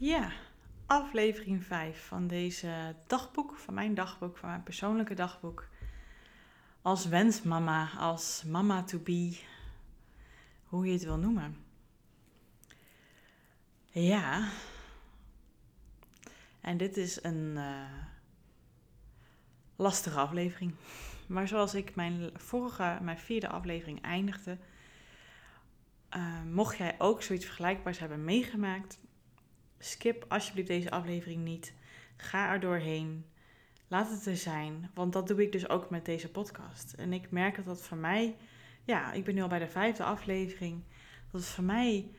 Ja, aflevering 5 van deze dagboek, van mijn dagboek, van mijn persoonlijke dagboek. Als wensmama, als mama to be, hoe je het wil noemen. Ja, en dit is een uh, lastige aflevering. Maar zoals ik mijn vorige, mijn vierde aflevering eindigde, uh, mocht jij ook zoiets vergelijkbaars hebben meegemaakt, skip alsjeblieft deze aflevering niet. Ga er doorheen. Laat het er zijn. Want dat doe ik dus ook met deze podcast. En ik merk dat dat voor mij, ja, ik ben nu al bij de vijfde aflevering. Dat het voor mij,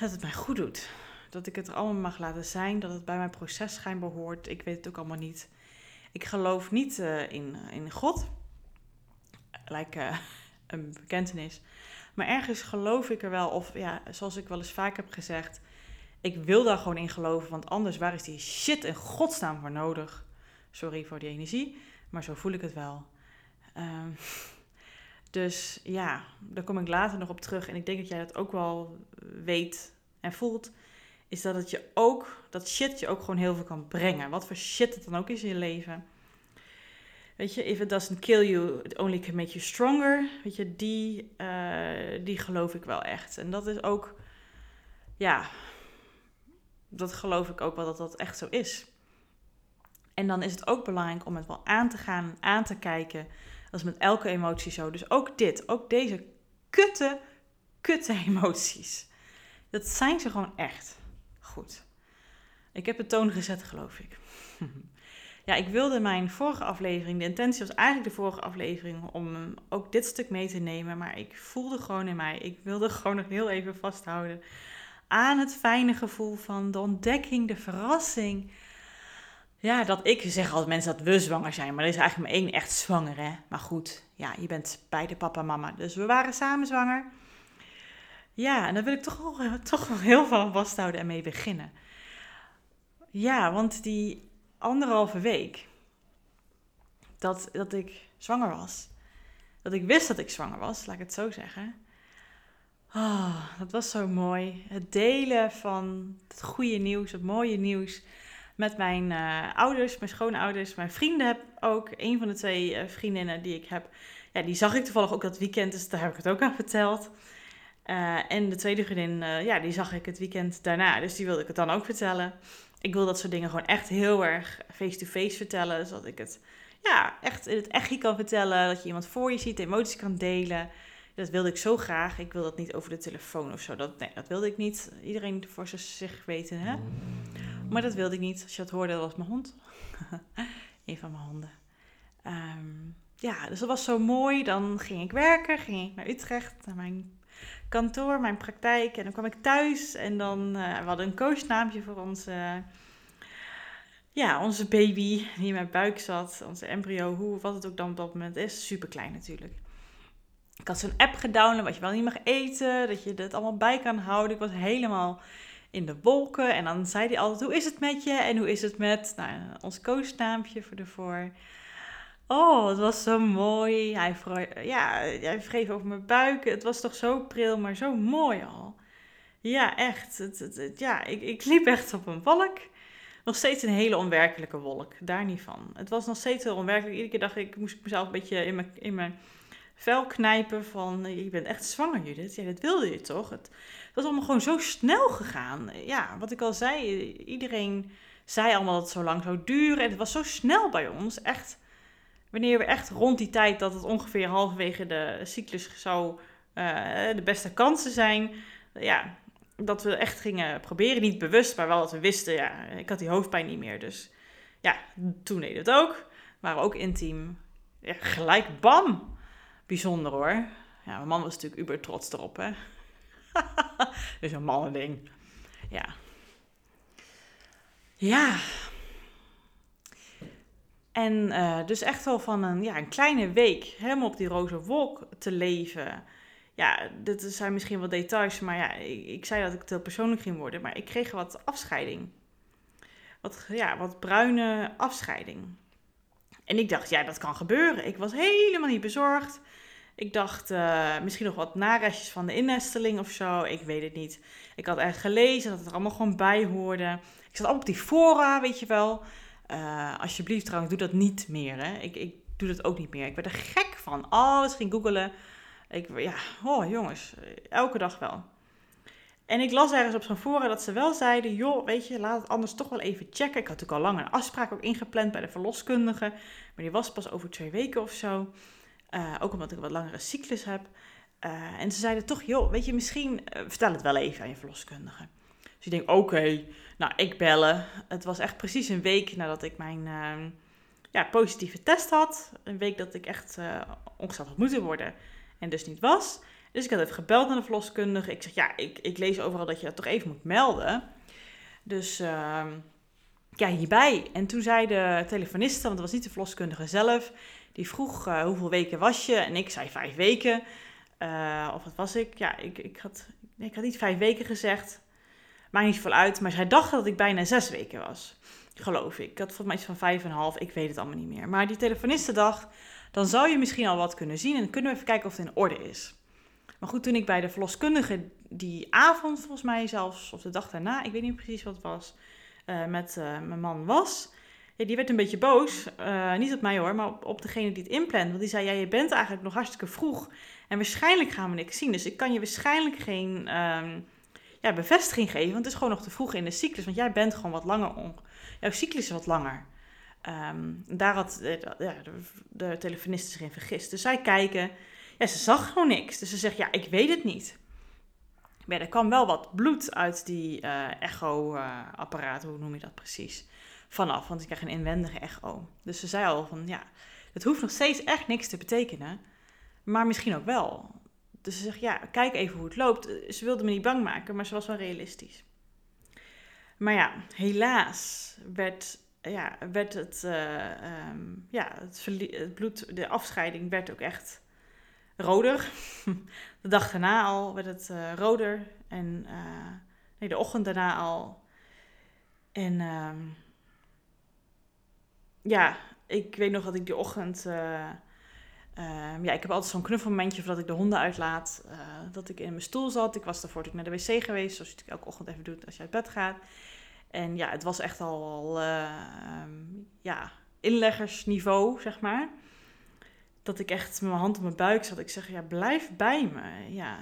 dat het mij goed doet. Dat ik het er allemaal mag laten zijn. Dat het bij mijn proces schijnbaar hoort. Ik weet het ook allemaal niet. Ik geloof niet uh, in, in God. Lijkt uh, een bekentenis. Maar ergens geloof ik er wel. Of ja, zoals ik wel eens vaak heb gezegd ik wil daar gewoon in geloven, want anders waar is die shit in godsnaam voor nodig? Sorry voor die energie, maar zo voel ik het wel. Um, dus ja, daar kom ik later nog op terug. En ik denk dat jij dat ook wel weet en voelt. Is dat het je ook, dat shit je ook gewoon heel veel kan brengen. Wat voor shit het dan ook is in je leven. Weet je, if it doesn't kill you, it only can make you stronger. Weet je, die, uh, die geloof ik wel echt. En dat is ook, ja, dat geloof ik ook wel dat dat echt zo is. En dan is het ook belangrijk om het wel aan te gaan, aan te kijken. Dat is met elke emotie zo. Dus ook dit, ook deze kutte, kutte emoties. Dat zijn ze gewoon echt. Goed. Ik heb de toon gezet, geloof ik. ja, ik wilde mijn vorige aflevering, de intentie was eigenlijk de vorige aflevering om ook dit stuk mee te nemen. Maar ik voelde gewoon in mij, ik wilde gewoon nog heel even vasthouden aan het fijne gevoel van de ontdekking, de verrassing. Ja, dat ik zeg altijd mensen dat we zwanger zijn, maar er is eigenlijk maar één echt zwanger, hè. Maar goed, ja, je bent beide papa en mama, dus we waren samen zwanger. Ja, en daar wil ik toch toch wel heel veel vasthouden en mee beginnen. Ja, want die anderhalve week dat, dat ik zwanger was, dat ik wist dat ik zwanger was, laat ik het zo zeggen Oh, dat was zo mooi. Het delen van het goede nieuws, het mooie nieuws met mijn uh, ouders, mijn schoonouders, mijn vrienden heb ook. Een van de twee uh, vriendinnen die ik heb, ja, die zag ik toevallig ook dat weekend, dus daar heb ik het ook aan verteld. Uh, en de tweede vriendin, ja, die zag ik het weekend daarna, dus die wilde ik het dan ook vertellen. Ik wil dat soort dingen gewoon echt heel erg face-to-face -face vertellen, zodat ik het ja, echt in het echtje kan vertellen. Dat je iemand voor je ziet, emoties kan delen. Dat wilde ik zo graag. Ik wil dat niet over de telefoon of zo. Dat, nee, dat wilde ik niet. Iedereen voor zich weten, hè? Maar dat wilde ik niet. Als je dat hoorde, dat was mijn hond. een van mijn honden. Um, ja, dus dat was zo mooi. Dan ging ik werken, ging ik naar Utrecht, naar mijn kantoor, mijn praktijk. En dan kwam ik thuis en dan uh, we hadden een coachnaampje voor onze, ja, onze baby die in mijn buik zat. Onze embryo, hoe, wat het ook dan op dat moment is. Super klein natuurlijk. Ik had zo'n app gedownload wat je wel niet mag eten, dat je het allemaal bij kan houden. Ik was helemaal in de wolken. En dan zei hij altijd, hoe is het met je? En hoe is het met nou, ons koosnaampje voor de voor. Oh, het was zo mooi. Hij, ja, hij wreef over mijn buik. Het was toch zo pril, maar zo mooi al. Ja, echt. Het, het, ja, ik, ik liep echt op een wolk. Nog steeds een hele onwerkelijke wolk. Daar niet van. Het was nog steeds heel onwerkelijk. Iedere keer dacht ik, moest ik mezelf een beetje in mijn, in mijn vel knijpen van je bent echt zwanger Judith. Ja, dat wilde je toch? Het, was allemaal gewoon zo snel gegaan. Ja, wat ik al zei, iedereen zei allemaal dat het zo lang zou duren. En het was zo snel bij ons. Echt, wanneer we echt rond die tijd dat het ongeveer halverwege de cyclus zou uh, de beste kansen zijn. Ja, dat we echt gingen proberen. Niet bewust, maar wel dat we wisten, ja, ik had die hoofdpijn niet meer. Dus ja, toen deed het ook. Maar ook intiem. Ja, gelijk bam bijzonder hoor. Ja, mijn man was natuurlijk uber trots erop, hè. dus een mannending. Ja. Ja. En uh, dus echt wel van een, ja, een kleine week helemaal op die roze wolk te leven. Ja, dit zijn misschien wel details, maar ja, ik, ik zei dat ik te persoonlijk ging worden. Maar ik kreeg wat afscheiding. Wat, ja, wat bruine afscheiding. En ik dacht, ja, dat kan gebeuren. Ik was helemaal niet bezorgd. Ik dacht uh, misschien nog wat narestjes van de innesteling of zo. Ik weet het niet. Ik had echt gelezen dat het er allemaal gewoon bij hoorde. Ik zat allemaal op die fora, weet je wel. Uh, alsjeblieft trouwens, doe dat niet meer. Hè. Ik, ik doe dat ook niet meer. Ik werd er gek van. Alles ging googelen. Ik, ja, oh jongens, elke dag wel. En ik las ergens op zo'n fora dat ze wel zeiden: joh, weet je, laat het anders toch wel even checken. Ik had natuurlijk al lang een afspraak ook ingepland bij de verloskundige, maar die was pas over twee weken of zo. Uh, ook omdat ik een wat langere cyclus heb. Uh, en ze zeiden toch: joh, weet je, misschien uh, vertel het wel even aan je verloskundige. Dus ik denk: oké, nou, ik bellen. Het was echt precies een week nadat ik mijn ehm, ja, positieve test had. Een week dat ik echt ongesteld had moeten worden en dus niet was. Dus ik had even gebeld naar de verloskundige. Ik zeg, ja, ik, ik lees overal dat je dat toch even moet melden. Dus uh, ja, hierbij. En toen zei de telefoniste, want dat was niet de verloskundige zelf, die vroeg uh, hoeveel weken was je? En ik zei vijf weken. Uh, of wat was ik? Ja, ik, ik, had, ik had niet vijf weken gezegd. Maakt niet veel uit. Maar zij dacht dat ik bijna zes weken was. Geloof ik. Ik had volgens mij iets van vijf en een half. Ik weet het allemaal niet meer. Maar die telefoniste dacht, dan zou je misschien al wat kunnen zien. En kunnen we even kijken of het in orde is. Maar goed, toen ik bij de verloskundige die avond, volgens mij zelfs, of de dag daarna, ik weet niet precies wat het was, uh, met mijn man was. Die werd een beetje boos. Uh, niet op mij hoor, maar op, degene die het inplant. Want die zei, ja, je bent eigenlijk nog hartstikke vroeg. En waarschijnlijk gaan we niks zien. Dus ik kan je waarschijnlijk geen um, ja, bevestiging geven. Want het is gewoon nog te vroeg in de cyclus. Want jij bent gewoon wat langer. On... Jouw cyclus is wat langer. Um, daar had de, ja, de, de telefonist zich in vergist. Dus zij kijken ja, ze zag gewoon niks. Dus ze zegt, ja, ik weet het niet. Maar er kwam wel wat bloed uit die uh, echo-apparaat, hoe noem je dat precies, vanaf. Want ik krijg een inwendige echo. Dus ze zei al van, ja, het hoeft nog steeds echt niks te betekenen. Maar misschien ook wel. Dus ze zegt, ja, kijk even hoe het loopt. Ze wilde me niet bang maken, maar ze was wel realistisch. Maar ja, helaas werd, ja, werd het, uh, um, ja, het, bloed, de afscheiding werd ook echt roder. De dag daarna al werd het uh, roder. En uh, nee, de ochtend daarna al. En uh, ja, ik weet nog dat ik die ochtend. Uh, ja, ik heb altijd zo'n knuffelmomentje voordat ik de honden uitlaat. dat ik in mijn stoel zat. Ik was daarvoor natuurlijk naar de wc geweest. Zoals je elke ochtend even doet als je uit bed gaat. En ja, het was echt al, ja, inleggersniveau, zeg maar dat ik echt met mijn hand op mijn buik zat. Ik zeg, ja, blijf bij me. Ja,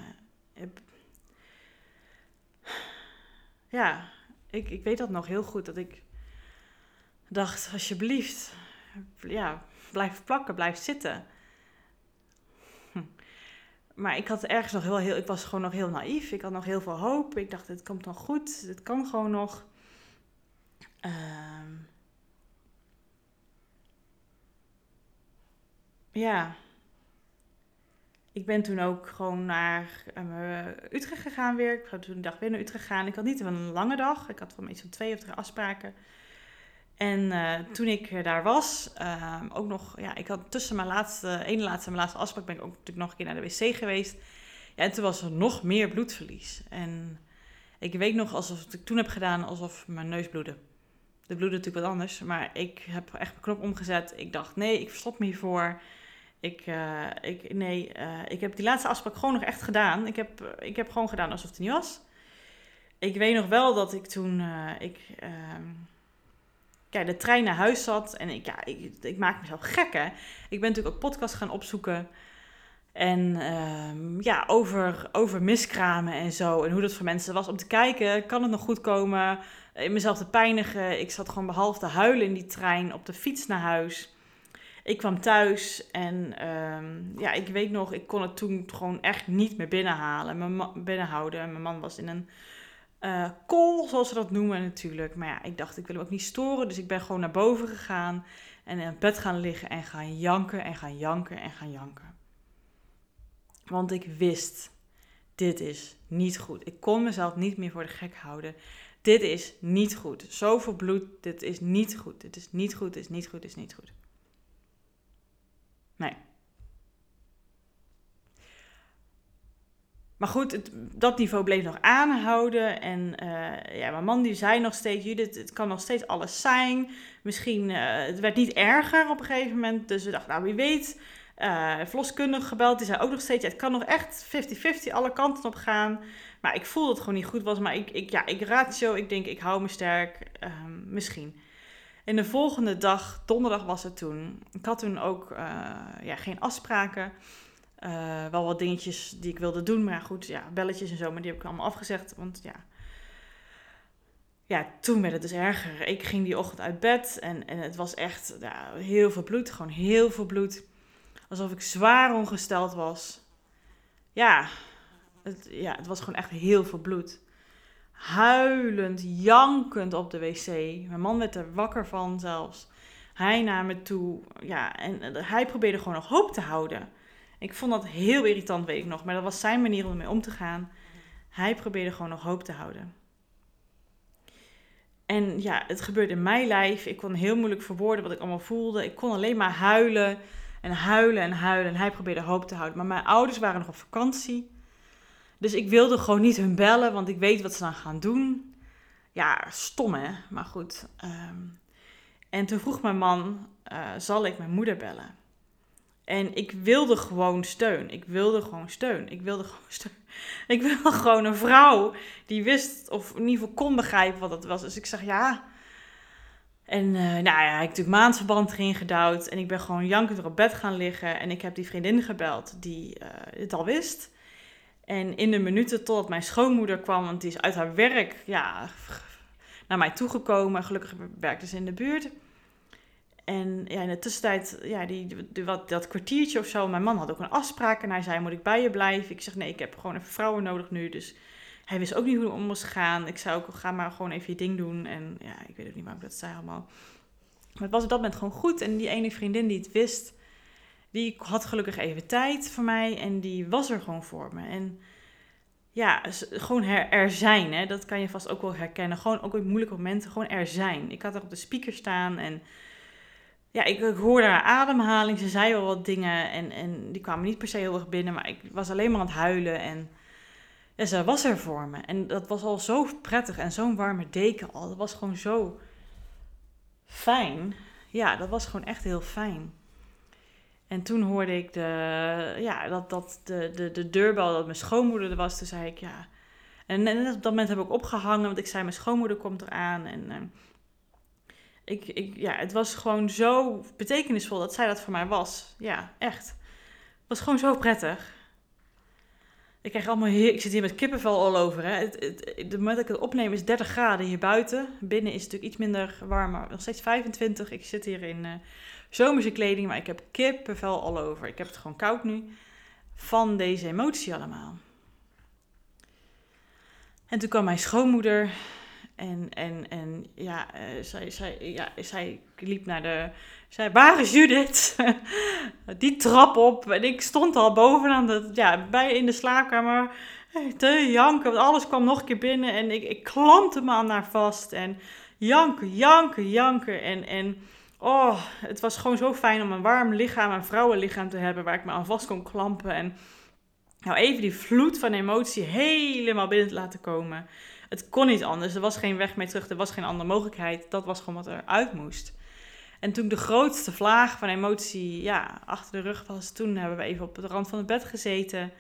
ja ik, ik weet dat nog heel goed. Dat ik dacht, alsjeblieft, ja, blijf plakken, blijf zitten. Hm. Maar ik had ergens nog heel, heel, ik was gewoon nog heel naïef. Ik had nog heel veel hoop. Ik dacht, het komt nog goed. Het kan gewoon nog. Uh, ja, ik ben toen ook gewoon naar uh, Utrecht gegaan weer. Ik had toen een dag weer naar Utrecht gegaan. Ik had niet een lange dag. Ik had van iets van twee of drie afspraken. En uh, toen ik daar was, uh, ook nog, ja, ik had tussen mijn laatste, ene laatste en mijn laatste afspraak ben ik ook natuurlijk nog een keer naar de wc geweest. Ja, en toen was er nog meer bloedverlies. En ik weet nog alsof ik toen heb gedaan alsof mijn neus bloedde. De bloedde natuurlijk wat anders, maar ik heb echt mijn knop omgezet. Ik dacht, nee, ik verstop me hiervoor. Ik, uh, ik, nee, ik heb die laatste afspraak gewoon nog echt gedaan. Ik heb, ik heb gewoon gedaan alsof het niet was. Ik weet nog wel dat ik toen, ik, kijk, de trein naar huis zat. En ik, ja, ik, ik maak mezelf gek, hè. Ik ben natuurlijk ook podcast gaan opzoeken. En ehm, ja, over, over miskramen en zo. En hoe dat voor mensen was om te kijken. Kan het nog goed komen? In mezelf te pijnigen. Ik zat gewoon behalve te huilen in die trein op de fiets naar huis ik kwam thuis en um, ja, ik weet nog, ik kon het toen gewoon echt niet meer binnenhalen, mijn binnenhouden. Mijn man was in een uh, kool, zoals ze dat noemen natuurlijk. Maar ja, ik dacht, ik wil hem ook niet storen, dus ik ben gewoon naar boven gegaan en in bed gaan liggen en gaan janken en gaan janken en gaan janken. Want ik wist, dit is niet goed. Ik kon mezelf niet meer voor de gek houden. Dit is niet goed. Zoveel bloed, dit is niet goed. Dit is niet goed, dit is niet goed, dit is niet goed. Nee. Maar goed, het, dat niveau bleef nog aanhouden. En uh, ja, mijn man die zei nog steeds, Judith, het kan nog steeds alles zijn. Misschien, uh, het werd niet erger op een gegeven moment. Dus we dachten, nou wie weet, Uh, gebeld, die zei ook nog steeds, het kan nog echt 50-50 alle kanten op gaan. Maar ik voelde het gewoon niet goed was. Maar ik, ik, ja, ik ratio, ik denk, ik hou me sterk. Um, misschien. En de volgende dag, donderdag was het toen. Ik had toen ook ja, geen afspraken. Uh, wel wat dingetjes die ik wilde doen. Maar goed, ja, belletjes en zo. Maar die heb ik allemaal afgezegd. Want ja, ja, toen werd het dus erger. Ik ging die ochtend uit bed en, en het was echt ja, heel veel bloed. Gewoon heel veel bloed. Alsof ik zwaar ongesteld was. Ja het, ja, het was gewoon echt heel veel bloed. Huilend, jankend op de wc. Mijn man werd er wakker van zelfs. Hij naar me toe. Ja, en hij probeerde gewoon nog hoop te houden. Ik vond dat heel irritant, weet ik nog. Maar dat was zijn manier om ermee om te gaan. Hij probeerde gewoon nog hoop te houden. En ja, het gebeurde in mijn lijf. Ik kon heel moeilijk verwoorden wat ik allemaal voelde. Ik kon alleen maar huilen en huilen en huilen. En hij probeerde hoop te houden. Maar mijn ouders waren nog op vakantie. Dus ik wilde gewoon niet hun bellen, want ik weet wat ze dan gaan doen. Ja, stom hè, maar goed. Ehm, en toen vroeg mijn man, uh, zal ik mijn moeder bellen? En ik wilde gewoon steun. Ik wilde gewoon steun. Ik wilde gewoon steun. Ik wilde gewoon een vrouw die wist of in ieder geval kon begrijpen wat het was. Dus ik zeg ja. En uh, nou ja, ik heb natuurlijk maandverband erin gedouwd. En ik ben gewoon jankend op bed gaan liggen. En ik heb die vriendin gebeld die uh, het al wist. En in de minuten totdat mijn schoonmoeder kwam, want die is uit haar werk ja, naar mij toegekomen. Gelukkig werkte ze in de buurt. En ja, in de tussentijd, ja, die, wat, dat kwartiertje of zo, mijn man had ook een afspraak en hij zei, moet ik bij je blijven? Ik zeg, nee, ik heb gewoon even vrouwen nodig nu, dus hij wist ook niet hoe het om moest gaan. Ik zei ook, ga maar gewoon even je ding doen. En ja, ik weet ook niet waarom ik dat zei allemaal. Maar het was op dat moment gewoon goed. En die ene vriendin die het wist, die had gelukkig even tijd voor mij en die was er gewoon voor me. En ja, gewoon er zijn, hè, dat kan je vast ook wel herkennen. Gewoon ook in moeilijke momenten, gewoon er zijn. Ik had er op de speaker staan en ja, ik, ik hoorde haar ademhaling. Ze zei wel wat dingen en, en die kwamen niet per se heel erg binnen, maar ik was alleen maar aan het huilen en ja, ze was er voor me. En dat was al zo prettig en zo'n warme deken al. Dat was gewoon zo fijn. Ja, dat was gewoon echt heel fijn. En toen hoorde ik de, ja, dat, dat de, de, de deurbel, dat mijn schoonmoeder er was. Toen zei ik, ja. En, en op dat moment heb ik opgehangen, want ik zei, mijn schoonmoeder komt eraan. En uh, ik, ik, ja, het was gewoon zo betekenisvol dat zij dat voor mij was. Ja, echt. Het was gewoon zo prettig. Ik krijg allemaal ik zit hier met kippenvel al over. Hè. Het, het, de moment dat ik het opneem is 30 graden hier buiten. Binnen is het natuurlijk iets minder warm, maar nog steeds 25. Ik zit hier in uh, zomerse kleding, maar ik heb kippenvel al over. Ik heb het gewoon koud nu van deze emotie allemaal. En toen kwam mijn schoonmoeder en, en, en ja, uh, zij, zij, ja, zij liep naar de... Zij, is Judith? Die trap op. En ik stond al bovenaan, de, ja, bij in de slaapkamer te janken. Want alles kwam nog een keer binnen en ik, ik klampte me aan haar vast. En janken, janken, janken. En, en oh, het was gewoon zo fijn om een warm lichaam, een vrouwenlichaam te hebben... waar ik me aan vast kon klampen en... Nou, even die vloed van emotie helemaal binnen te laten komen het kon niet anders. Er was geen weg meer terug. Er was geen andere mogelijkheid. Dat was gewoon wat er uit moest. En toen de grootste vlaag van emotie ja, achter de rug was, toen hebben we even op de rand van het bed gezeten.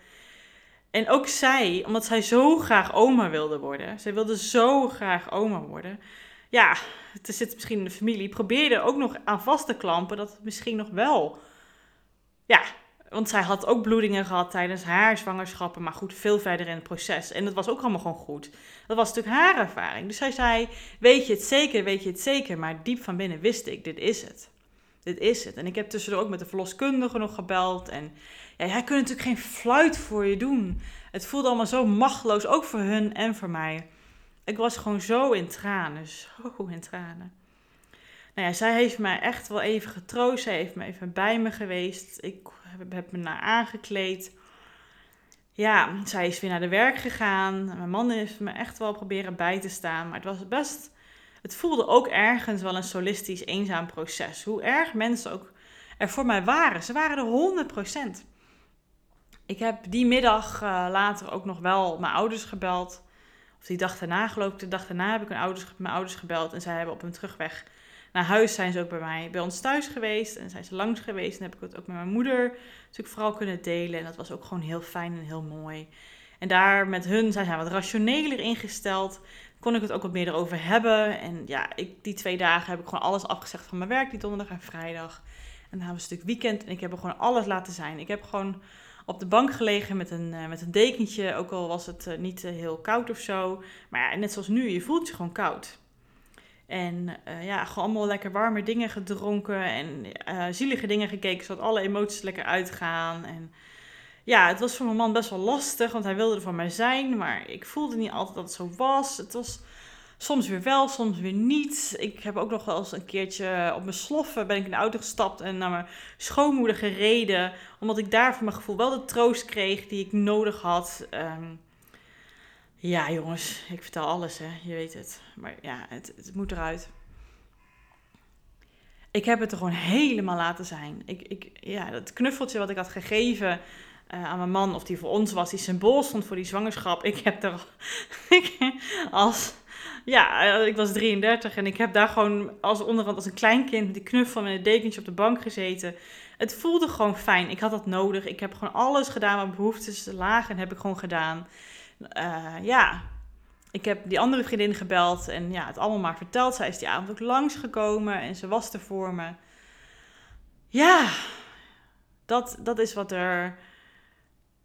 En ook zij, omdat zij zo graag oma wilde worden, zij wilde zo graag oma worden. Ja, het zit misschien in de familie, probeerde ook nog aan vast te klampen dat het misschien nog wel ja, want zij had ook bloedingen gehad tijdens haar zwangerschappen, maar goed, veel verder in het proces. En dat was ook allemaal gewoon goed. Dat was natuurlijk haar ervaring. Dus zij zei: Weet je het zeker, weet je het zeker? Maar diep van binnen wist ik: Dit is het. Dit is het. En ik heb tussendoor ook met de verloskundige nog gebeld. En ja, hij kunt natuurlijk geen fluit voor je doen. Het voelde allemaal zo machteloos, ook voor hun en voor mij. Ik was gewoon zo in tranen, zo in tranen. Nou ja, zij heeft mij echt wel even getroost. Zij heeft me even bij me geweest. Ik heb me naar aangekleed. Ja, zij is weer naar de werk gegaan. Mijn man heeft me echt wel proberen bij te staan. Maar het was best. Het voelde ook ergens wel een solistisch, eenzaam proces. Hoe erg mensen ook er voor mij waren. Ze waren er 100%. Ik heb die middag uh, later ook nog wel mijn ouders gebeld. Of die dag daarna geloof ik. De dag daarna heb ik mijn ouders, mijn ouders gebeld. En zij hebben op hun terugweg naar huis zijn ze ook bij mij, bij ons thuis geweest. En zijn ze langs geweest. En heb ik het ook met mijn moeder natuurlijk vooral kunnen delen. En dat was ook gewoon heel fijn en heel mooi. En daar met hun zijn ze wat rationeler ingesteld. Kon ik het ook wat meer erover hebben. En ja, ik, die twee dagen heb ik gewoon alles afgezegd van mijn werk, die donderdag en vrijdag. En dan hebben we een stuk weekend en ik heb gewoon alles laten zijn. Ik heb gewoon op de bank gelegen met een, uh, met een dekentje, ook al was het uh, niet uh, heel koud of zo. Maar ja, net zoals nu, je voelt je gewoon koud. En ja, gewoon allemaal lekker warme dingen gedronken en zielige dingen gekeken, zodat alle emoties lekker uitgaan. En ja, het was voor mijn man best wel lastig, want hij wilde er van mij zijn, maar ik voelde niet altijd dat het zo was. Het was soms weer wel, soms weer niet. Ik heb ook nog wel eens een keertje op mijn sloffen ben ik in de auto gestapt en naar mijn schoonmoeder gereden, omdat ik daar voor mijn gevoel wel de troost kreeg die ik nodig had. Um, ja, jongens, ik vertel alles, hè, je weet het. Maar ja, het, het moet eruit. Ik heb het er gewoon helemaal laten zijn. Ik, ik, ja, dat knuffeltje wat ik had gegeven, uh, aan mijn man, of die voor ons was, die symbool stond voor die zwangerschap. Ik heb er als, ja, eh, ik was 33 en ik heb daar gewoon als onderhand als een klein kind met die knuffel met een dekentje op de bank gezeten. Het voelde gewoon fijn. Ik had dat nodig. Ik heb gewoon alles gedaan wat behoeftes lagen en heb ik gewoon gedaan. Uh, ja, ik heb die andere vriendin gebeld en ja, het allemaal maar verteld. Zij is die avond ook langsgekomen en ze was er voor me. Ja, dat, dat is wat er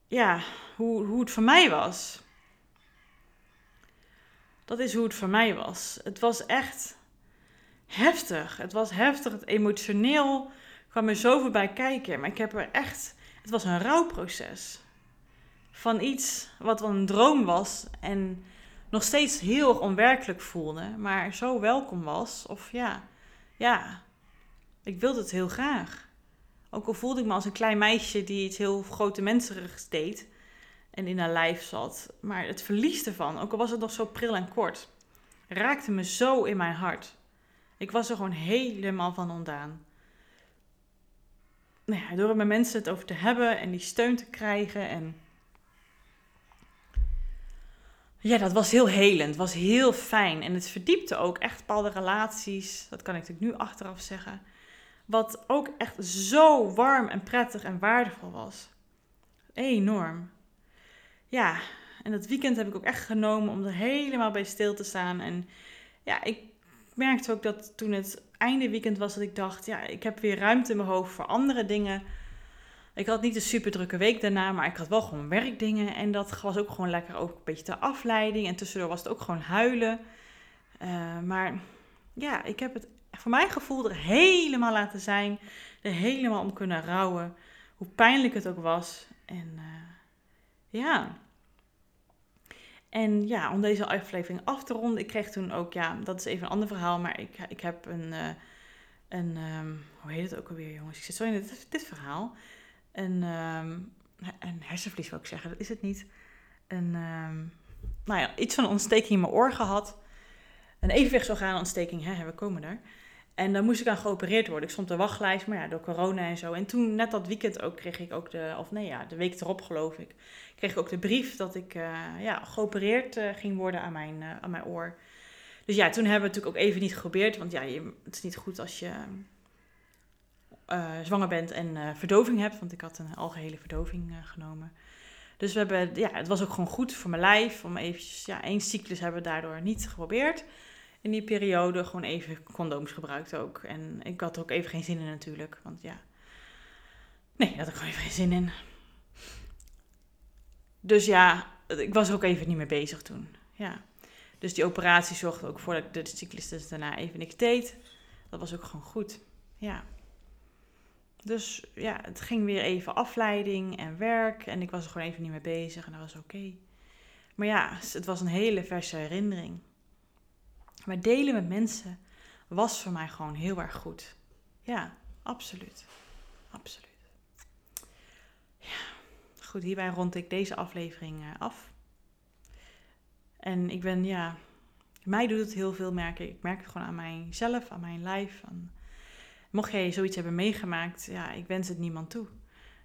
ja, hoe, hoe het voor mij was. Dat is hoe het voor mij was. Het was echt heftig. Het was heftig. Het emotioneel kwam er zoveel bij kijken. Maar ik heb er echt. Het was een rouwproces. Van iets wat een droom was. En nog steeds heel onwerkelijk voelde. Maar zo welkom was. Of ja, ja. Ik wilde het heel graag. Ook al voelde ik me als een klein meisje die iets heel grote menserigs deed en in haar lijf zat. Maar het verlies ervan, ook al was het nog zo pril en kort, raakte me zo in mijn hart. Ik was er gewoon helemaal van ontdaan. Nou ja, door er met mensen het over te hebben en die steun te krijgen en... Ja, dat was heel helend, was heel fijn en het verdiepte ook echt bepaalde relaties. Dat kan ik natuurlijk nu achteraf zeggen. Wat ook echt zo warm en prettig en waardevol was. Enorm. Ja, en dat weekend heb ik ook echt genomen om er helemaal bij stil te staan. En ja, ik merkte ook dat toen het einde weekend was, dat ik dacht, ja, ik heb weer ruimte in mijn hoofd voor andere dingen. Ik had niet een super drukke week daarna, maar ik had wel gewoon werkdingen. En dat was ook gewoon lekker ook een beetje de afleiding. En tussendoor was het ook gewoon huilen. Uh, maar ja, ik heb het voor mijn gevoel er helemaal laten zijn. Er helemaal om kunnen rouwen. Hoe pijnlijk het ook was. En uh, ja. En ja, om deze aflevering af te ronden. Ik kreeg toen ook, ja, dat is even een ander verhaal. Maar ik, ik heb een, uh, een um, hoe heet het ook alweer jongens? Ik zit zo in dit, dit verhaal. Een, een hersenvlies wil ik zeggen, dat is het niet. Een, um, nou ja, iets van ontsteking in mijn oor gehad. Een evenwichtsorgaanontsteking, hè, we komen er. En dan moest ik aan geopereerd worden. Ik stond op de wachtlijst, maar ja, door corona en zo. En toen, net dat weekend ook, kreeg ik ook de, of nee ja, de week erop geloof ik, kreeg ik ook de brief dat ik uh, ja, geopereerd uh, ging worden aan mijn, uh, aan mijn oor. Dus ja, toen hebben we natuurlijk ook even niet geprobeerd. Want ja, je, het is niet goed als je zwanger bent en verdoving hebt. Want ik had een algehele verdoving genomen. Dus we hebben, ja, het was ook gewoon goed voor mijn lijf. Om eventjes, ja, één cyclus hebben we daardoor niet geprobeerd in die periode gewoon even condooms gebruikt ook. En ik had er ook even geen zin in natuurlijk. Want ja, nee, daar had ik gewoon even geen zin in. Dus ja, ik was ook even niet meer bezig toen. Ja. Dus die operatie zorgde ook voor dat ik de cyclus dus daarna even niks deed. Dat was ook gewoon goed. Ja. Dus ja, het ging weer even afleiding en werk. En ik was er gewoon even niet mee bezig en dat was oké. Maar ja, het was een hele verse herinnering. Maar delen met mensen was voor mij gewoon heel erg goed. Ja, absoluut. Absoluut. Ja, goed, hierbij rond ik deze aflevering eh, af. En ik ben, ja, mij doet het heel veel merken. Ik merk het gewoon aan mijzelf, aan mijn lijf. Aan, mocht jij zoiets hebben meegemaakt, ja, ik wens het niemand toe.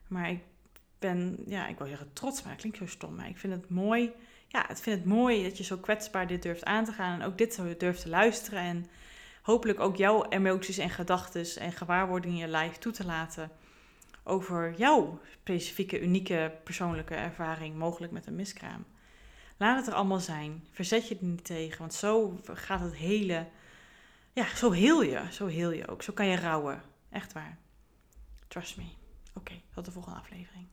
Maar ik ben, ja, ik wil zeggen trots, maar dat klinkt zo stom. Maar ik vind het mooi ja, ik vind het mooi dat je zo kwetsbaar dit durft aan te gaan en ook dit durft te luisteren. En hopelijk ook jouw emoties en gedachten en gewaarwordingen in je lijf toe te laten over jouw specifieke, unieke persoonlijke ervaring, mogelijk met een miskraam. Laat het er allemaal zijn. Verzet je er niet tegen, want zo gaat het hele. Ja, zo heel je. Zo heel je ook. Zo kan je rouwen. Echt waar. Trust me. Oké, tot de volgende aflevering.